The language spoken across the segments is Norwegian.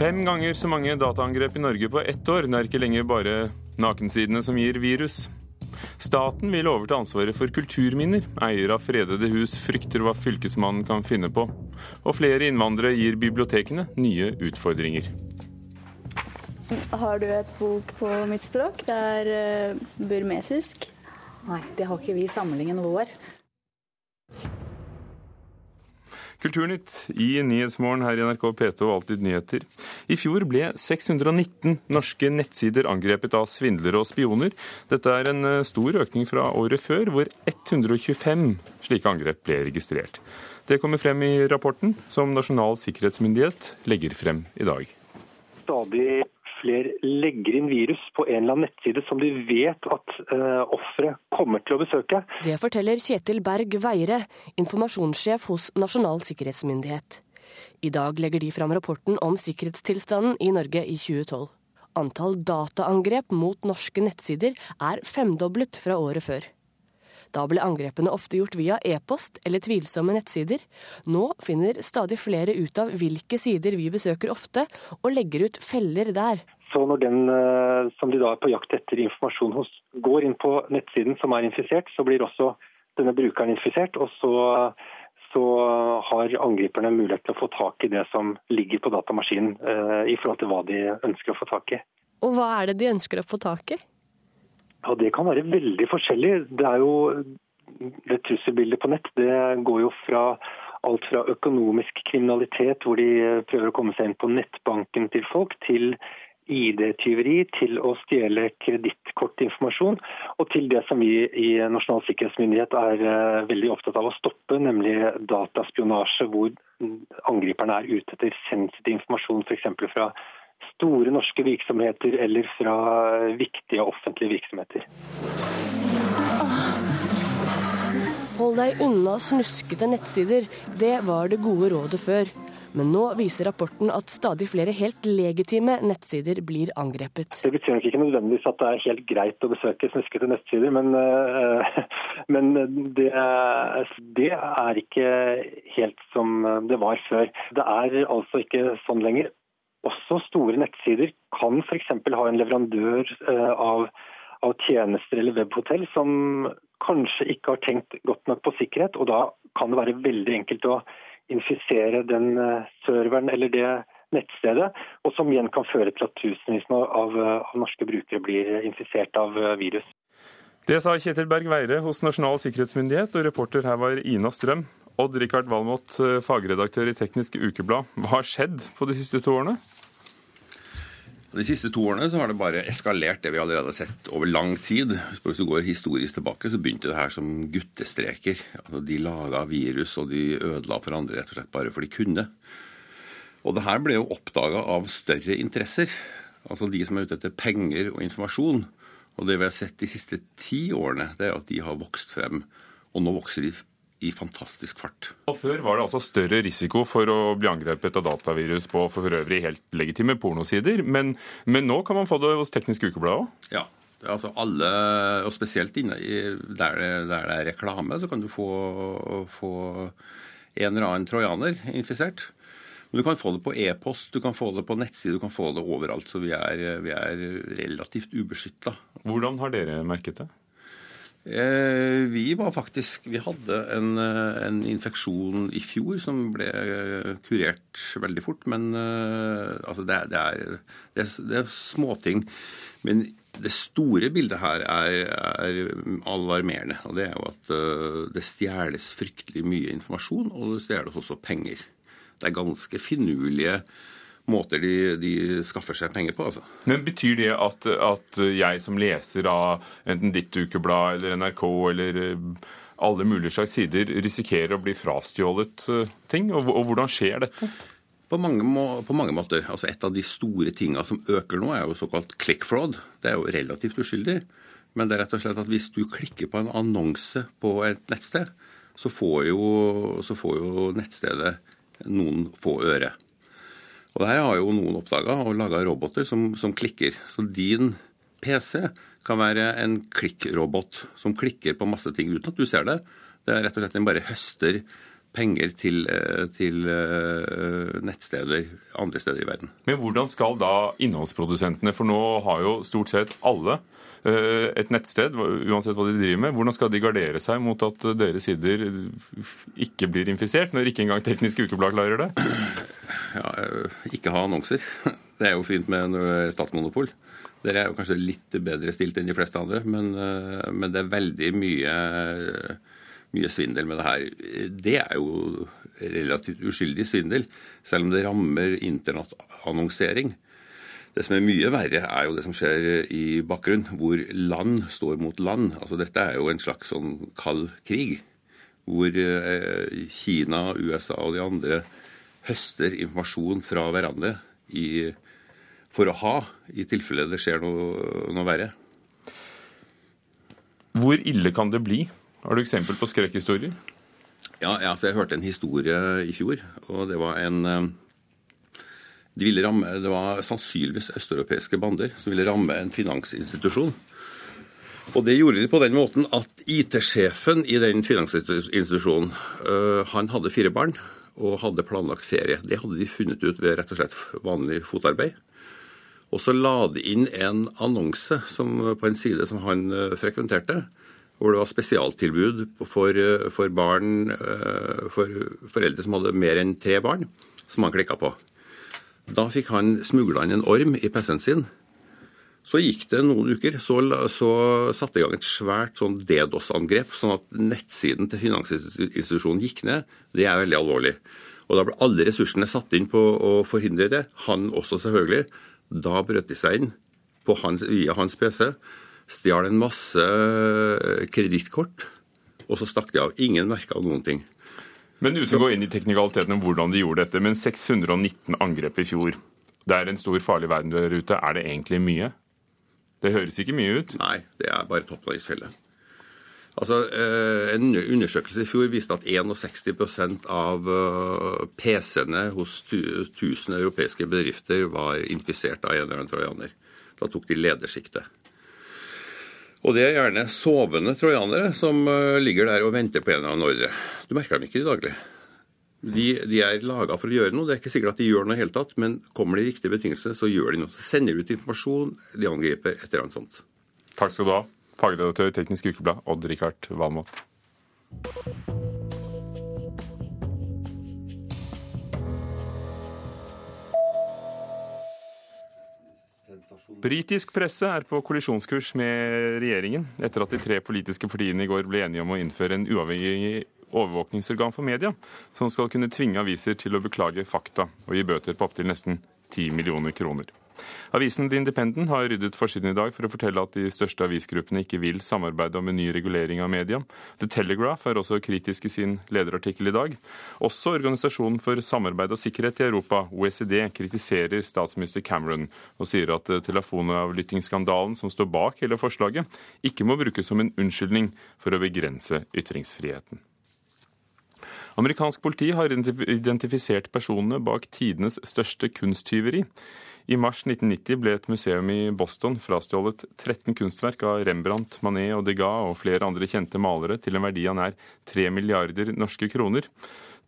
Fem ganger så mange dataangrep i Norge på ett år. Det er ikke lenger bare nakensidene som gir virus. Staten vil overta ansvaret for kulturminner. Eier av fredede hus frykter hva fylkesmannen kan finne på. Og flere innvandrere gir bibliotekene nye utfordringer. Har du et bok på mitt språk? Det er uh, burmesisk. Nei, det har ikke vi i samlingen vår. Kulturnytt i Nyhetsmorgen her i NRK P2 og Alltid nyheter. I fjor ble 619 norske nettsider angrepet av svindlere og spioner. Dette er en eh, stor økning fra året før, hvor 125 slike angrep ble registrert. Det kommer frem i rapporten som Nasjonal sikkerhetsmyndighet legger frem i dag. Stadig flere legger inn virus på en eller annen nettside som de vet at uh, offeret kommer til å besøke. Det forteller Kjetil Berg Veire, informasjonssjef hos Nasjonal sikkerhetsmyndighet. I dag legger de fram rapporten om sikkerhetstilstanden i Norge i 2012. Antall dataangrep mot norske nettsider er femdoblet fra året før. Da ble angrepene ofte gjort via e-post eller tvilsomme nettsider. Nå finner stadig flere ut av hvilke sider vi besøker ofte, og legger ut feller der. Så når den eh, som de da er på jakt etter informasjon hos, går inn på nettsiden som er infisert, så blir også denne brukeren infisert. Og så, så har angriperne mulighet til å få tak i det som ligger på datamaskinen eh, i forhold til hva de ønsker å få tak i. Og hva er det de ønsker å få tak i? Ja, Det kan være veldig forskjellig. Det er jo det Trusselbildet på nett det går jo fra alt fra økonomisk kriminalitet, hvor de prøver å komme seg inn på nettbanken til folk, til ID-tyveri, til å stjele kredittkortinformasjon, og til det som vi i Nasjonal sikkerhetsmyndighet er eh, veldig opptatt av å stoppe, nemlig dataspionasje, hvor angriperne er ute etter sensitiv informasjon, f.eks. fra store norske virksomheter eller fra viktige offentlige virksomheter. Hold deg unna snuskete nettsider. Det var det gode rådet før. Men nå viser rapporten at stadig flere helt legitime nettsider blir angrepet. Det betyr nok ikke nødvendigvis at det er helt greit å besøke snuskete nettsider, men, uh, men det, det, er ikke helt som det var før. Det er altså ikke sånn lenger også store nettsider kan f.eks. ha en leverandør eh, av, av, tjenester eller webhotell som kanskje ikke har tenkt godt nok på sikkerhet. og Da kan det være veldig enkelt å infisere den eh, serveren eller det nettstedet, og som igjen kan føre til at tusenvis av, av norske brukere blir infisert av eh, virus. Det sa Kjetil Berg Veire hos Nasjonal sikkerhetsmyndighet, og reporter her var Ina Strøm. Odd-Rikard Valmot, eh, fagredaktør i Teknisk Ukeblad. Hva har skjedd på de siste to årene? De siste to årene så har det bare eskalert det vi allerede har sett over lang tid. Hvis du går historisk tilbake, så begynte det her som guttestreker. Altså, de laga virus, og de ødela for andre rett og slett bare for de kunne. Og det her ble jo oppdaga av større interesser. Altså de som er ute etter penger og informasjon. Og det vi har sett de siste ti årene, det er at de har vokst frem. Og nå vokser de i fantastisk fart. Og Før var det altså større risiko for å bli angrepet av datavirus på for øvrig helt legitime pornosider, men, men nå kan man få det hos Teknisk Ukeblad òg? Ja. Altså alle, og Spesielt inne i, der, det, der, det, er reklame, så kan du få, få en eller annen trojaner infisert. Men du kan få det på e-post, du kan få det på nettside, du kan få det overalt. Så vi er, vi er relativt ubeskytta. Hvordan har dere merket det? Eh, vi var faktisk Vi hadde en, eh, en, infeksjon i fjor som ble eh, kurert veldig fort. Men altså det, det, er, det, det, er, småting. Men det store bildet her er, er, alarmerende. Og det er jo at det stjeles fryktelig mye informasjon, og det stjeles også penger. Det er ganske finurlige måter de, de, skaffer seg penger på. Altså. Men Betyr det at, at, jeg som leser av enten ditt ukeblad eller NRK eller eh, alle mulige slags sider, risikerer å bli frastjålet eh, ting? Og, og hvordan skjer dette? På mange, må, på mange, måter. Altså Et av de store tinga som øker nå, er jo såkalt click fraud. Det er jo relativt uskyldig. Men det er rett og slett at hvis du klikker på en annonse på et nettsted, så får jo, så får jo nettstedet noen få øre. Og det her har jo noen oppdaga og laga roboter som, som, klikker. Så din PC kan være en klikkrobot som klikker på masse ting uten at du ser det. Det er rett og slett Den bare høster penger til, eh, til nettsteder andre steder i verden. Men hvordan skal da innholdsprodusentene, for nå har jo stort sett alle et nettsted, uansett hva de driver med. Hvordan skal de gardere seg mot at deres sider ikke blir infisert, når ikke engang Teknisk Ukeblad klarer det? Ja, ikke ha annonser. Det er jo fint med statsmonopol. Dere er jo kanskje litt bedre stilt enn de fleste andre, men, eh, men det er veldig mye, mye, svindel med det her. Det er jo relativt uskyldig svindel, selv om det rammer internettannonsering. Det som er mye verre, er jo det som skjer i bakgrunnen, hvor land står mot land. Altså Dette er jo en slags sånn kald krig, hvor eh, Kina, USA og de andre høster informasjon fra hverandre i for å ha, i tilfelle det skjer noe, noe verre. Hvor ille kan det bli? Har du eksempel på skrekkhistorier? Ja, altså jeg hørte en historie i fjor, og det var en eh, de ville ramme, Det var sannsynligvis østeuropeiske bander som ville ramme en finansinstitusjon. Og Det gjorde de på den måten at IT-sjefen i den finansinstitusjonen øh, han hadde fire barn og hadde planlagt ferie. Det hadde de funnet ut ved rett og slett vanlig fotarbeid. Og så la de inn en annonse som, på en side som han uh, frekventerte, hvor det var spesialtilbud for, uh, for barn, uh, for foreldre som hadde mer enn tre barn, som han klikka på. Da fikk han smugla inn en orm i PC-en sin. Så gikk det noen uker, så, så satte i gang et svært sånn DDoS-angrep, sånn at nettsiden til finansinstitusjonen gikk ned. Det er veldig alvorlig. Og Da ble alle ressursene satt inn på å forhindre det. Han også, selvfølgelig. Da brøt de seg inn hans, via hans PC, stjal en masse eh, kredittkort, og så stakk de av. Ingen merka noen ting. Men uten å gå inn i teknikaliteten om hvordan de gjorde dette, men 619 angrep i fjor. Det er en stor farlig verden der ute. Er det egentlig mye? Det høres ikke mye ut? Nei, det er bare toppen isfjellet. Altså, eh, En undersøkelse i fjor viste at 61 av eh, PC-ene hos 1000 europeiske bedrifter var infisert av en eller annen trojaner. Da tok de ledersjiktet. Og det er gjerne sovende trojanere som eh, ligger der og venter på en eller annen ordre. Du merker dem ikke i daglig. De, de er laga for å gjøre noe. Det er ikke sikkert at de gjør noe i hele tatt, men kommer de riktige betingelser, så gjør de noe. Så sender de ut informasjon, de angriper et eller annet sånt. Takk skal du ha fagredaktør i Teknisk Ukeblad, Odd-Rikard Valmot. Britisk presse er på kollisjonskurs med regjeringen etter at de tre politiske partiene i går ble enige om å innføre en uavhengig overvåkningsorgan for media, som skal kunne tvinge aviser til å beklage fakta og gi bøter på opptil nesten 10 millioner kroner. Avisen The Independent har ryddet forsiden i dag for å fortelle at de største avisgruppene ikke vil samarbeide om en ny regulering av media. The Telegraph er også kritisk i sin lederartikkel i dag. Også Organisasjonen for samarbeid og sikkerhet i Europa, OECD, kritiserer statsminister Cameron og sier at telefonavlyttingsskandalen som står bak hele forslaget, ikke må brukes som en unnskyldning for å begrense ytringsfriheten. Amerikansk politi har identifisert personene bak tidenes største kunsttyveri. I mars 1990 ble et museum i Boston frastjålet 13 kunstverk av Rembrandt, Manet og Degas og flere andre kjente malere til en verdi av nær 3 milliarder norske kroner.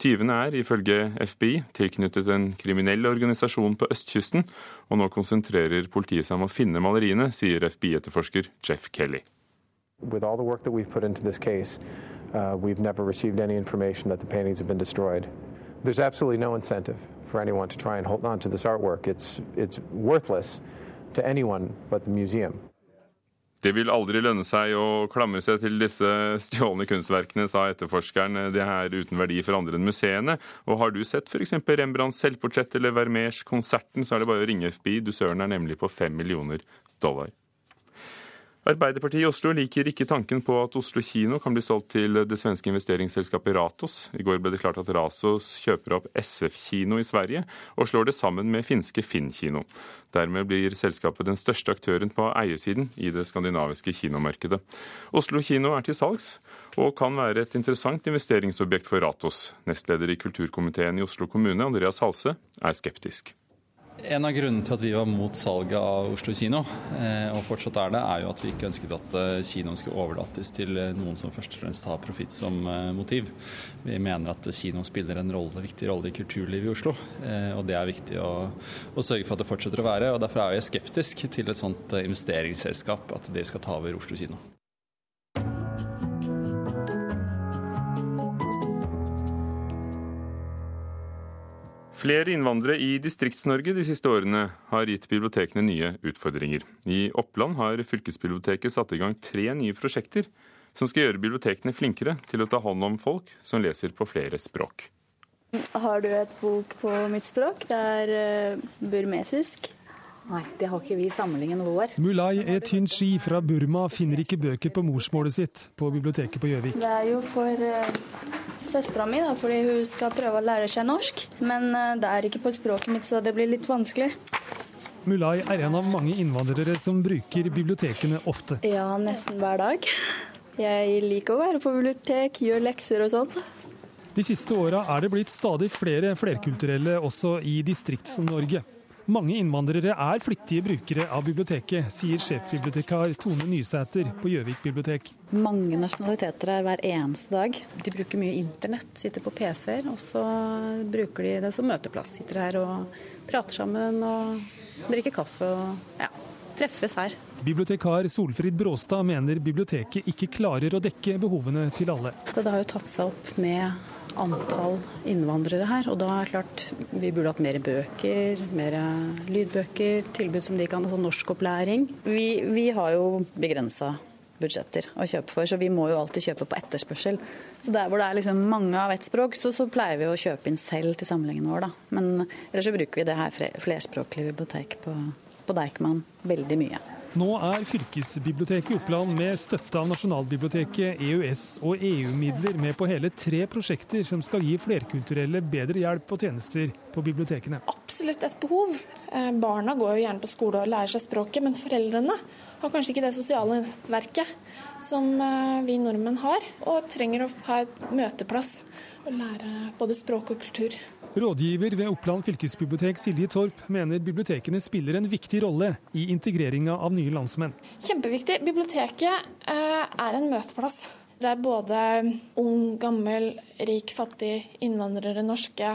Tyvene er, ifølge FBI, tilknyttet en kriminell organisasjon på østkysten, og nå konsentrerer politiet seg om å finne maleriene, sier FBI-etterforsker Jeff Kelly. With all the work that we've put into this case, uh, we've never received any information that the paintings have been destroyed. There's absolutely no incentive for anyone to try and hold on to this artwork. It's, it's worthless to anyone but the museum. Det vil aldri lønne seg å klamre seg til disse stjålne kunstverkene, sa etterforskeren. Det er uten verdi for andre enn museene. Og har du sett f.eks. Rembrandts selvportrett eller Vermeers konserten, så er det bare å ringe FBI. Dusøren er nemlig på fem millioner dollar. Arbeiderpartiet i Oslo liker ikke tanken på at Oslo kino kan bli solgt til det svenske investeringsselskapet Ratos. I går ble det klart at Rasos kjøper opp SF kino i Sverige og slår det sammen med finske Finn kino. Dermed blir selskapet den største aktøren på eiersiden i det skandinaviske kinomarkedet. Oslo kino er til salgs og kan være et interessant investeringsobjekt for Ratos. Nestleder i kulturkomiteen i Oslo kommune, Andreas Halse, er skeptisk. En av grunnene til at vi var mot salget av Oslo kino, eh, og fortsatt er det, er jo at vi ikke ønsket at eh, kinoen skulle overlates til eh, noen som først og fremst har profitt som motiv. Vi mener at kinoen spiller en rolle, viktig rolle i kulturlivet i Oslo, og det er viktig å, å, sørge for at det fortsetter å være. og Derfor er jeg skeptisk til et sånt investeringsselskap, at det skal ta over Oslo kino. Flere innvandrere i Distrikts-Norge de siste årene har gitt bibliotekene nye utfordringer. I Oppland har fylkesbiblioteket satt i gang tre nye prosjekter som skal gjøre bibliotekene flinkere til å ta hånd om folk som leser på flere språk. Har du et bok på mitt språk? Det er uh, burmesisk. Nei, det har ikke vi i samlingen vår. Mulai Etinchi fra Burma finner ikke bøker på morsmålet sitt på biblioteket på Gjøvik. Det er jo for uh, søstera mi, da, fordi hun skal prøve å lære seg norsk. Men eh, det er ikke på språket mitt, så det blir litt vanskelig. Mulai er en av mange innvandrere som bruker bibliotekene ofte. Ja, nesten hver dag. Jeg liker å være på bibliotek, gjøre lekser og sånn. De siste åra er det blitt stadig flere flerkulturelle også i Distrikts-Norge. Mange innvandrere er flittige brukere av biblioteket, sier sjefbibliotekar Tone Nysæter på Gjøvik bibliotek. Mange nasjonaliteter er hver eneste dag. De bruker mye internett, sitter på PC-er, og så bruker de det som møteplass. Sitter her og prater sammen og drikker kaffe og ja, treffes her. Bibliotekar Solfrid Bråstad mener biblioteket ikke klarer å dekke behovene til alle. Så det har jo tatt seg opp med antall innvandrere her. Og da er det klart vi burde hatt mer bøker, mer lydbøker, tilbud som de kan altså norskopplæring. Vi, vi har jo begrensa budsjetter å kjøpe for, så vi må jo alltid kjøpe på etterspørsel. Så der hvor det er liksom mange av ett språk, så, så, pleier vi å kjøpe inn selv til samlingen vår, da. Men ellers så bruker vi det her flerspråklige biblioteket på, på Deichman veldig mye. Nå er fylkesbiblioteket i Oppland med støtte av Nasjonalbiblioteket, EØS og EU-midler med på hele tre prosjekter som skal gi flerkulturelle bedre hjelp og tjenester på bibliotekene. Absolutt et behov. Eh, barna går jo gjerne på skole og lærer seg språket, men foreldrene har kanskje ikke det sosiale nettverket som eh, vi nordmenn har, og trenger å ha et møteplass og lære både språk og kultur. Rådgiver ved Oppland fylkesbibliotek Silje Torp mener bibliotekene spiller en viktig rolle i integreringa av nye landsmenn. Kjempeviktig. Biblioteket eh, er en møteplass. Det er både ung, gammel, rik, fattig, innvandrere, norske.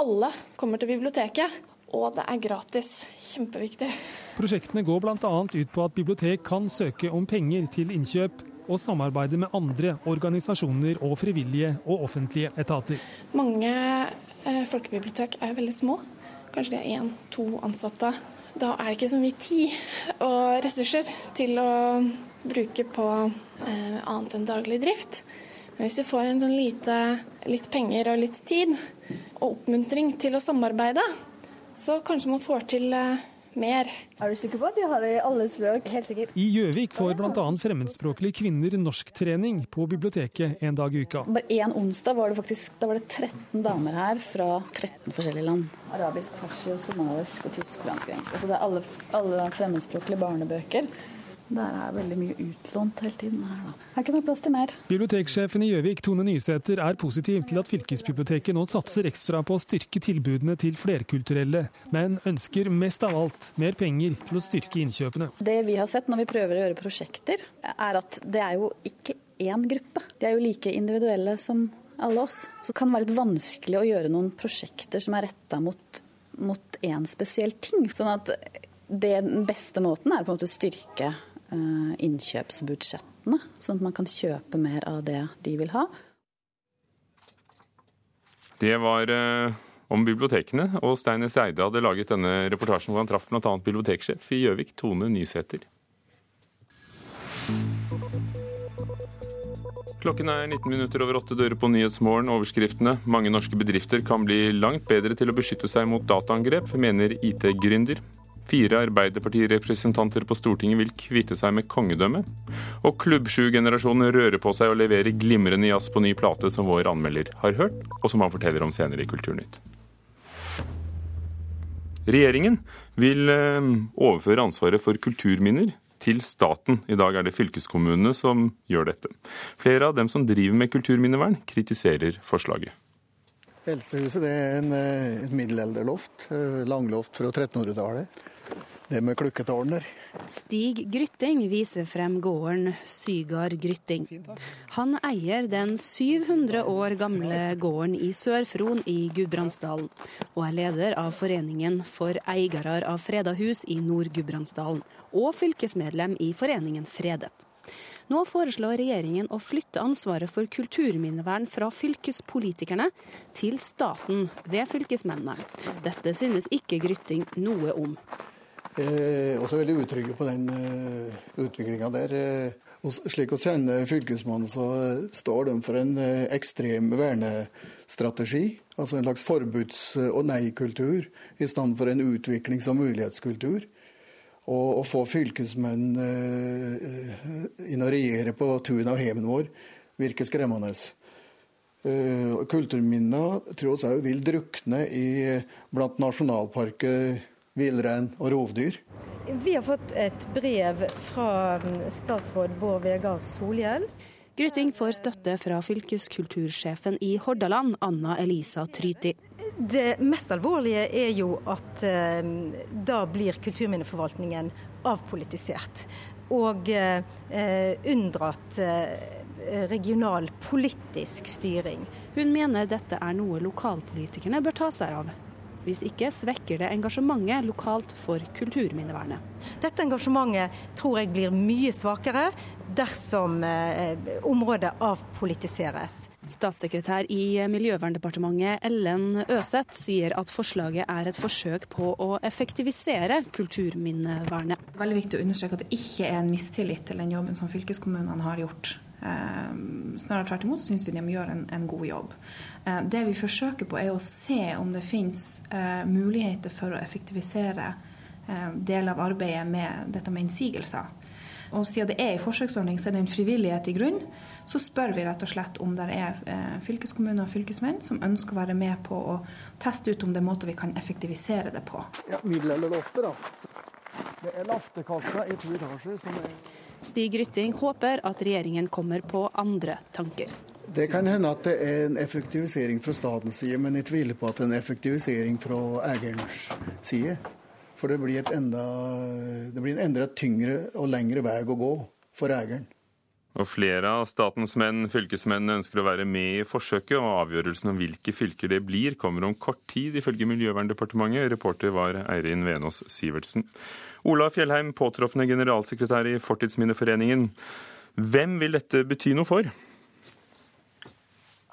Alle kommer til biblioteket. Og det er gratis. Kjempeviktig. Prosjektene går bl.a. ut på at bibliotek kan søke om penger til innkjøp og samarbeide med andre organisasjoner og frivillige og offentlige etater. Mange Eh, folkebibliotek er veldig små. Kanskje det er én-to ansatte. Da er det ikke så mye tid og ressurser til å bruke på eh, annet enn daglig drift. Men hvis du får en sånn lite, litt penger og litt tid, og oppmuntring til å samarbeide, så kanskje man får til eh, mer. Er du sikker på at de har det i alle språk? Helt sikkert. I Gjøvik får bl.a. fremmedspråklige kvinner norsktrening på biblioteket en dag i uka. Bare En onsdag var det faktisk da var det 13 damer her fra 13 forskjellige land. Arabisk, farsi, og somalisk og tysk. Altså det er alle, alle fremmedspråklige barnebøker. Der er veldig mye utlånt hele tiden. her da. Her kunne vært plass til mer. Biblioteksjefen i Gjøvik, Tone Nysæter, er positiv til at fylkesbiblioteket nå satser ekstra på å styrke tilbudene til flerkulturelle, men ønsker mest av alt mer penger til å styrke innkjøpene. Det vi har sett når vi prøver å gjøre prosjekter, er at det er jo ikke én gruppe. De er jo like individuelle som alle oss. Så det kan være litt vanskelig å gjøre noen prosjekter som er retta mot, mot én spesiell ting. Sånn at det, den beste måten er på en måte å styrke innkjøpsbudsjettene, sånn at man kan kjøpe mer av det de vil ha. Det var eh, om bibliotekene, og Stein Eide hadde laget denne reportasjen hvor han traff bl.a. biblioteksjef i Gjøvik, Tone Nysæter. Klokken er 19 minutter over åtte dører på Nyhetsmorgen. Overskriftene mange norske bedrifter kan bli langt bedre til å beskytte seg mot dataangrep, mener IT-gründer. Fire Arbeiderpartirepresentanter på Stortinget vil kvitte seg med kongedømmet. Og Klubb 7-generasjonen rører på seg og leverer glimrende jazz på ny plate, som vår anmelder har hørt, og som han forteller om senere i Kulturnytt. Regjeringen vil eh, overføre ansvaret for kulturminner til staten. I dag er det fylkeskommunene som gjør dette. Flere av dem som driver med kulturminnevern, kritiserer forslaget. Eldstehuset er en, et middelalderloft. Langloft fra 1300-tallet. Det med klukketårn der. Stig Grytting viser frem gården Sygard Grytting. Han eier den 700 år gamle gården i Sør-Fron i Gudbrandsdalen, og er leder av Foreningen for eiere av freda hus i Nord-Gudbrandsdalen, og fylkesmedlem i Foreningen Fredet. Nå foreslår regjeringen å flytte ansvaret for kulturminnevern fra fylkespolitikerne til staten ved fylkesmennene. Dette synes ikke Grytting noe om. Eh, også veldig utrygge på den eh, utviklinga der. Eh, slik vi kjenner Fylkesmannen, så står de for en eh, ekstrem vernestrategi. Altså en slags forbuds- og nei-kultur, i stedet for en utviklings- og mulighetskultur. Og å få fylkesmenn eh, inn og regjere på tunet av heimen vår virker skremmende. Kulturminner tror vi òg vil drukne i, blant nasjonalparker villrein og rovdyr. Vi har fått et brev fra mm, statsråd Bård Vegar Solhjell. Gryting får støtte fra fylkeskultursjefen i Hordaland, Anna Elisa Tryti. Det mest alvorlige er jo at eh, da blir kulturminneforvaltningen avpolitisert. Og eh, unndratt eh, regional politisk styring. Hun mener dette er noe lokalpolitikerne bør ta seg av. Hvis ikke svekker det engasjementet lokalt for kulturminnevernet. Dette engasjementet tror jeg blir mye svakere dersom eh, området avpolitiseres. Statssekretær i Miljøverndepartementet Ellen Øseth sier at forslaget er et forsøk på å effektivisere kulturminnevernet. Veldig viktig å understreke at det ikke er en mistillit til den jobben som fylkeskommunene har gjort. Eh, snarere tvert imot syns vi de gjør en, en god jobb. Eh, det vi forsøker på, er å se om det finnes eh, muligheter for å effektivisere deler av arbeidet med dette med innsigelser. Og siden det er en forsøksordning, så er det en frivillighet i grunn. Så spør vi rett og slett om det er fylkeskommuner og fylkesmenn som ønsker å være med på å teste ut om det er måter vi kan effektivisere det på. Ja, eller loftet, da. Det er laftekassa i to etasjer som er Stig Rytting håper at regjeringen kommer på andre tanker. Det kan hende at det er en effektivisering fra statens side, men jeg tviler på at det er en effektivisering fra eierens side. For det blir, enda, det blir en enda tyngre og lengre vei å gå for eieren. Og flere av statens menn, fylkesmennene, ønsker å være med i forsøket, og avgjørelsen om hvilke fylker det blir, kommer om kort tid, ifølge Miljøverndepartementet. Reporter var Eirin Venås Sivertsen. Ola Fjellheim, påtroppende generalsekretær i Fortidsminneforeningen. Hvem vil dette bety noe for?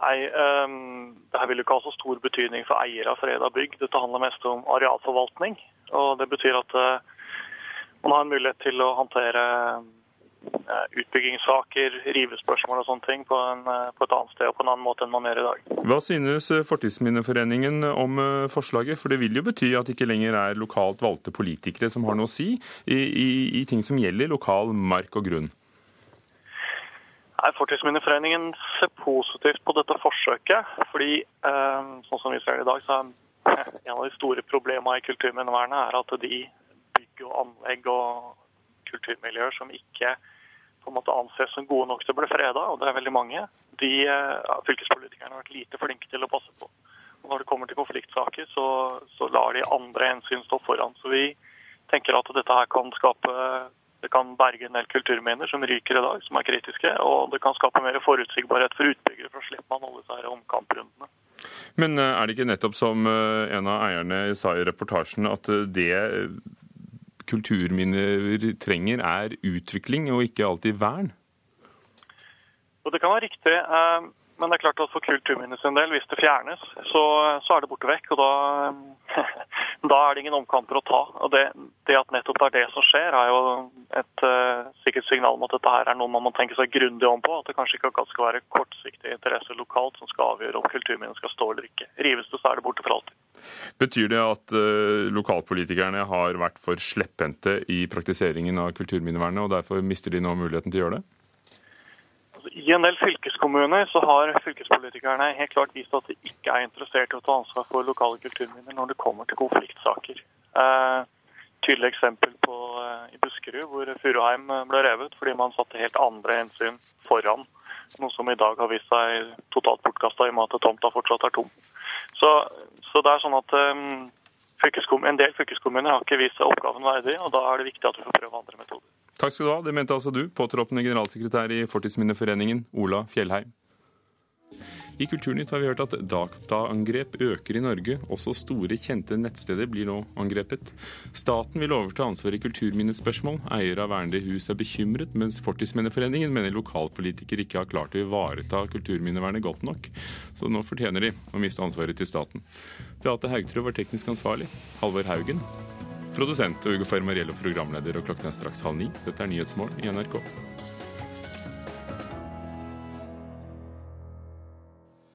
Nei, um, Det her vil ikke ha så stor betydning for eiere av freda bygg. Dette handler mest om arealforvaltning. og Det betyr at uh, man har en mulighet til å håndtere utbyggingssaker, rivespørsmål og sånne ting på, en, eh, på, et annet sted og på en annen måte enn man gjør i dag. Hva synes eh, Fortidsminneforeningen om forslaget? For det vil jo bety at det ikke lenger er lokalt valgte politikere som har noe å si i, i, i ting som gjelder lokal mark og grunn. Nei, Fortidsminneforeningen ser positivt på dette forsøket. fordi sånn som vi ser det i dag, så er en av de store problemene i kulturminnevernet er at de bygg og anlegg og kulturmiljøer som ikke på en måte anses som gode nok til å bli freda, og det er veldig mange, de ja, fylkespolitikerne har vært lite flinke til å passe på. Og når det kommer til konfliktsaker, så, så lar de andre hensyn stå foran. Så vi tenker at dette her kan skape det kan berge en del kulturminner som ryker i dag, som er kritiske. Og det kan skape mer forutsigbarhet for utbyggere, for å slippe man alle disse omkamprundene. Men eh, er det ikke nettopp som eh, en av eierne sa i reportasjen, at eh, det kulturminner trenger, er utvikling og ikke alltid vern? Og det kan være riktig. Eh, men det er klart at for kulturminnes del, hvis det fjernes, så, så er det borte vekk. og da, da, er det ingen omkamper å ta. Og det, det, at nettopp det er det som skjer, er jo et uh, sikkert signal om at dette her er noe man må tenke seg grundig om på. At det kanskje ikke skal være kortsiktige interesser lokalt som skal avgjøre om kulturminnet skal stå eller ikke. Rives det, så er det borte for alltid. Betyr det at uh, lokalpolitikerne har vært for slepphendte i praktiseringen av kulturminnevernet, og derfor mister de nå muligheten til å gjøre det? Altså, I en del fylkeskommuner så har fylkespolitikerne helt klart vist at de ikke er interessert i å ta ansvar for lokale kulturminner når det kommer til konfliktsaker. Eh, tydelig eksempel på, eh, i Buskerud, hvor Furuheim ble revet fordi man satte helt andre hensyn foran Noe som i dag har vist seg totalt bortkasta i og med at tomta fortsatt er tom. Så, så det er sånn at um, en del fylkeskommuner har ikke vist seg oppgaven verdig, og da er det viktig at vi får prøve andre metoder. Takk skal du ha. Det mente altså du, påtroppende generalsekretær i Fortidsminneforeningen, Ola Fjellheim. I Kulturnytt har vi hørt at dataangrep øker i Norge. Også store, kjente nettsteder blir nå angrepet. Staten vil overta ansvaret i kulturminnespørsmål. Eier av vernede hus er bekymret, mens Fortidsminneforeningen mener lokalpolitikere ikke har klart å ivareta kulturminnevernet godt nok. Så nå fortjener de å miste ansvaret til staten. Beate Haugtrø var teknisk ansvarlig. Halvor Haugen. Produsent Ugo Fermariello, programleder, og klokken er straks halv ni. Dette er Nyhetsmorgen i NRK.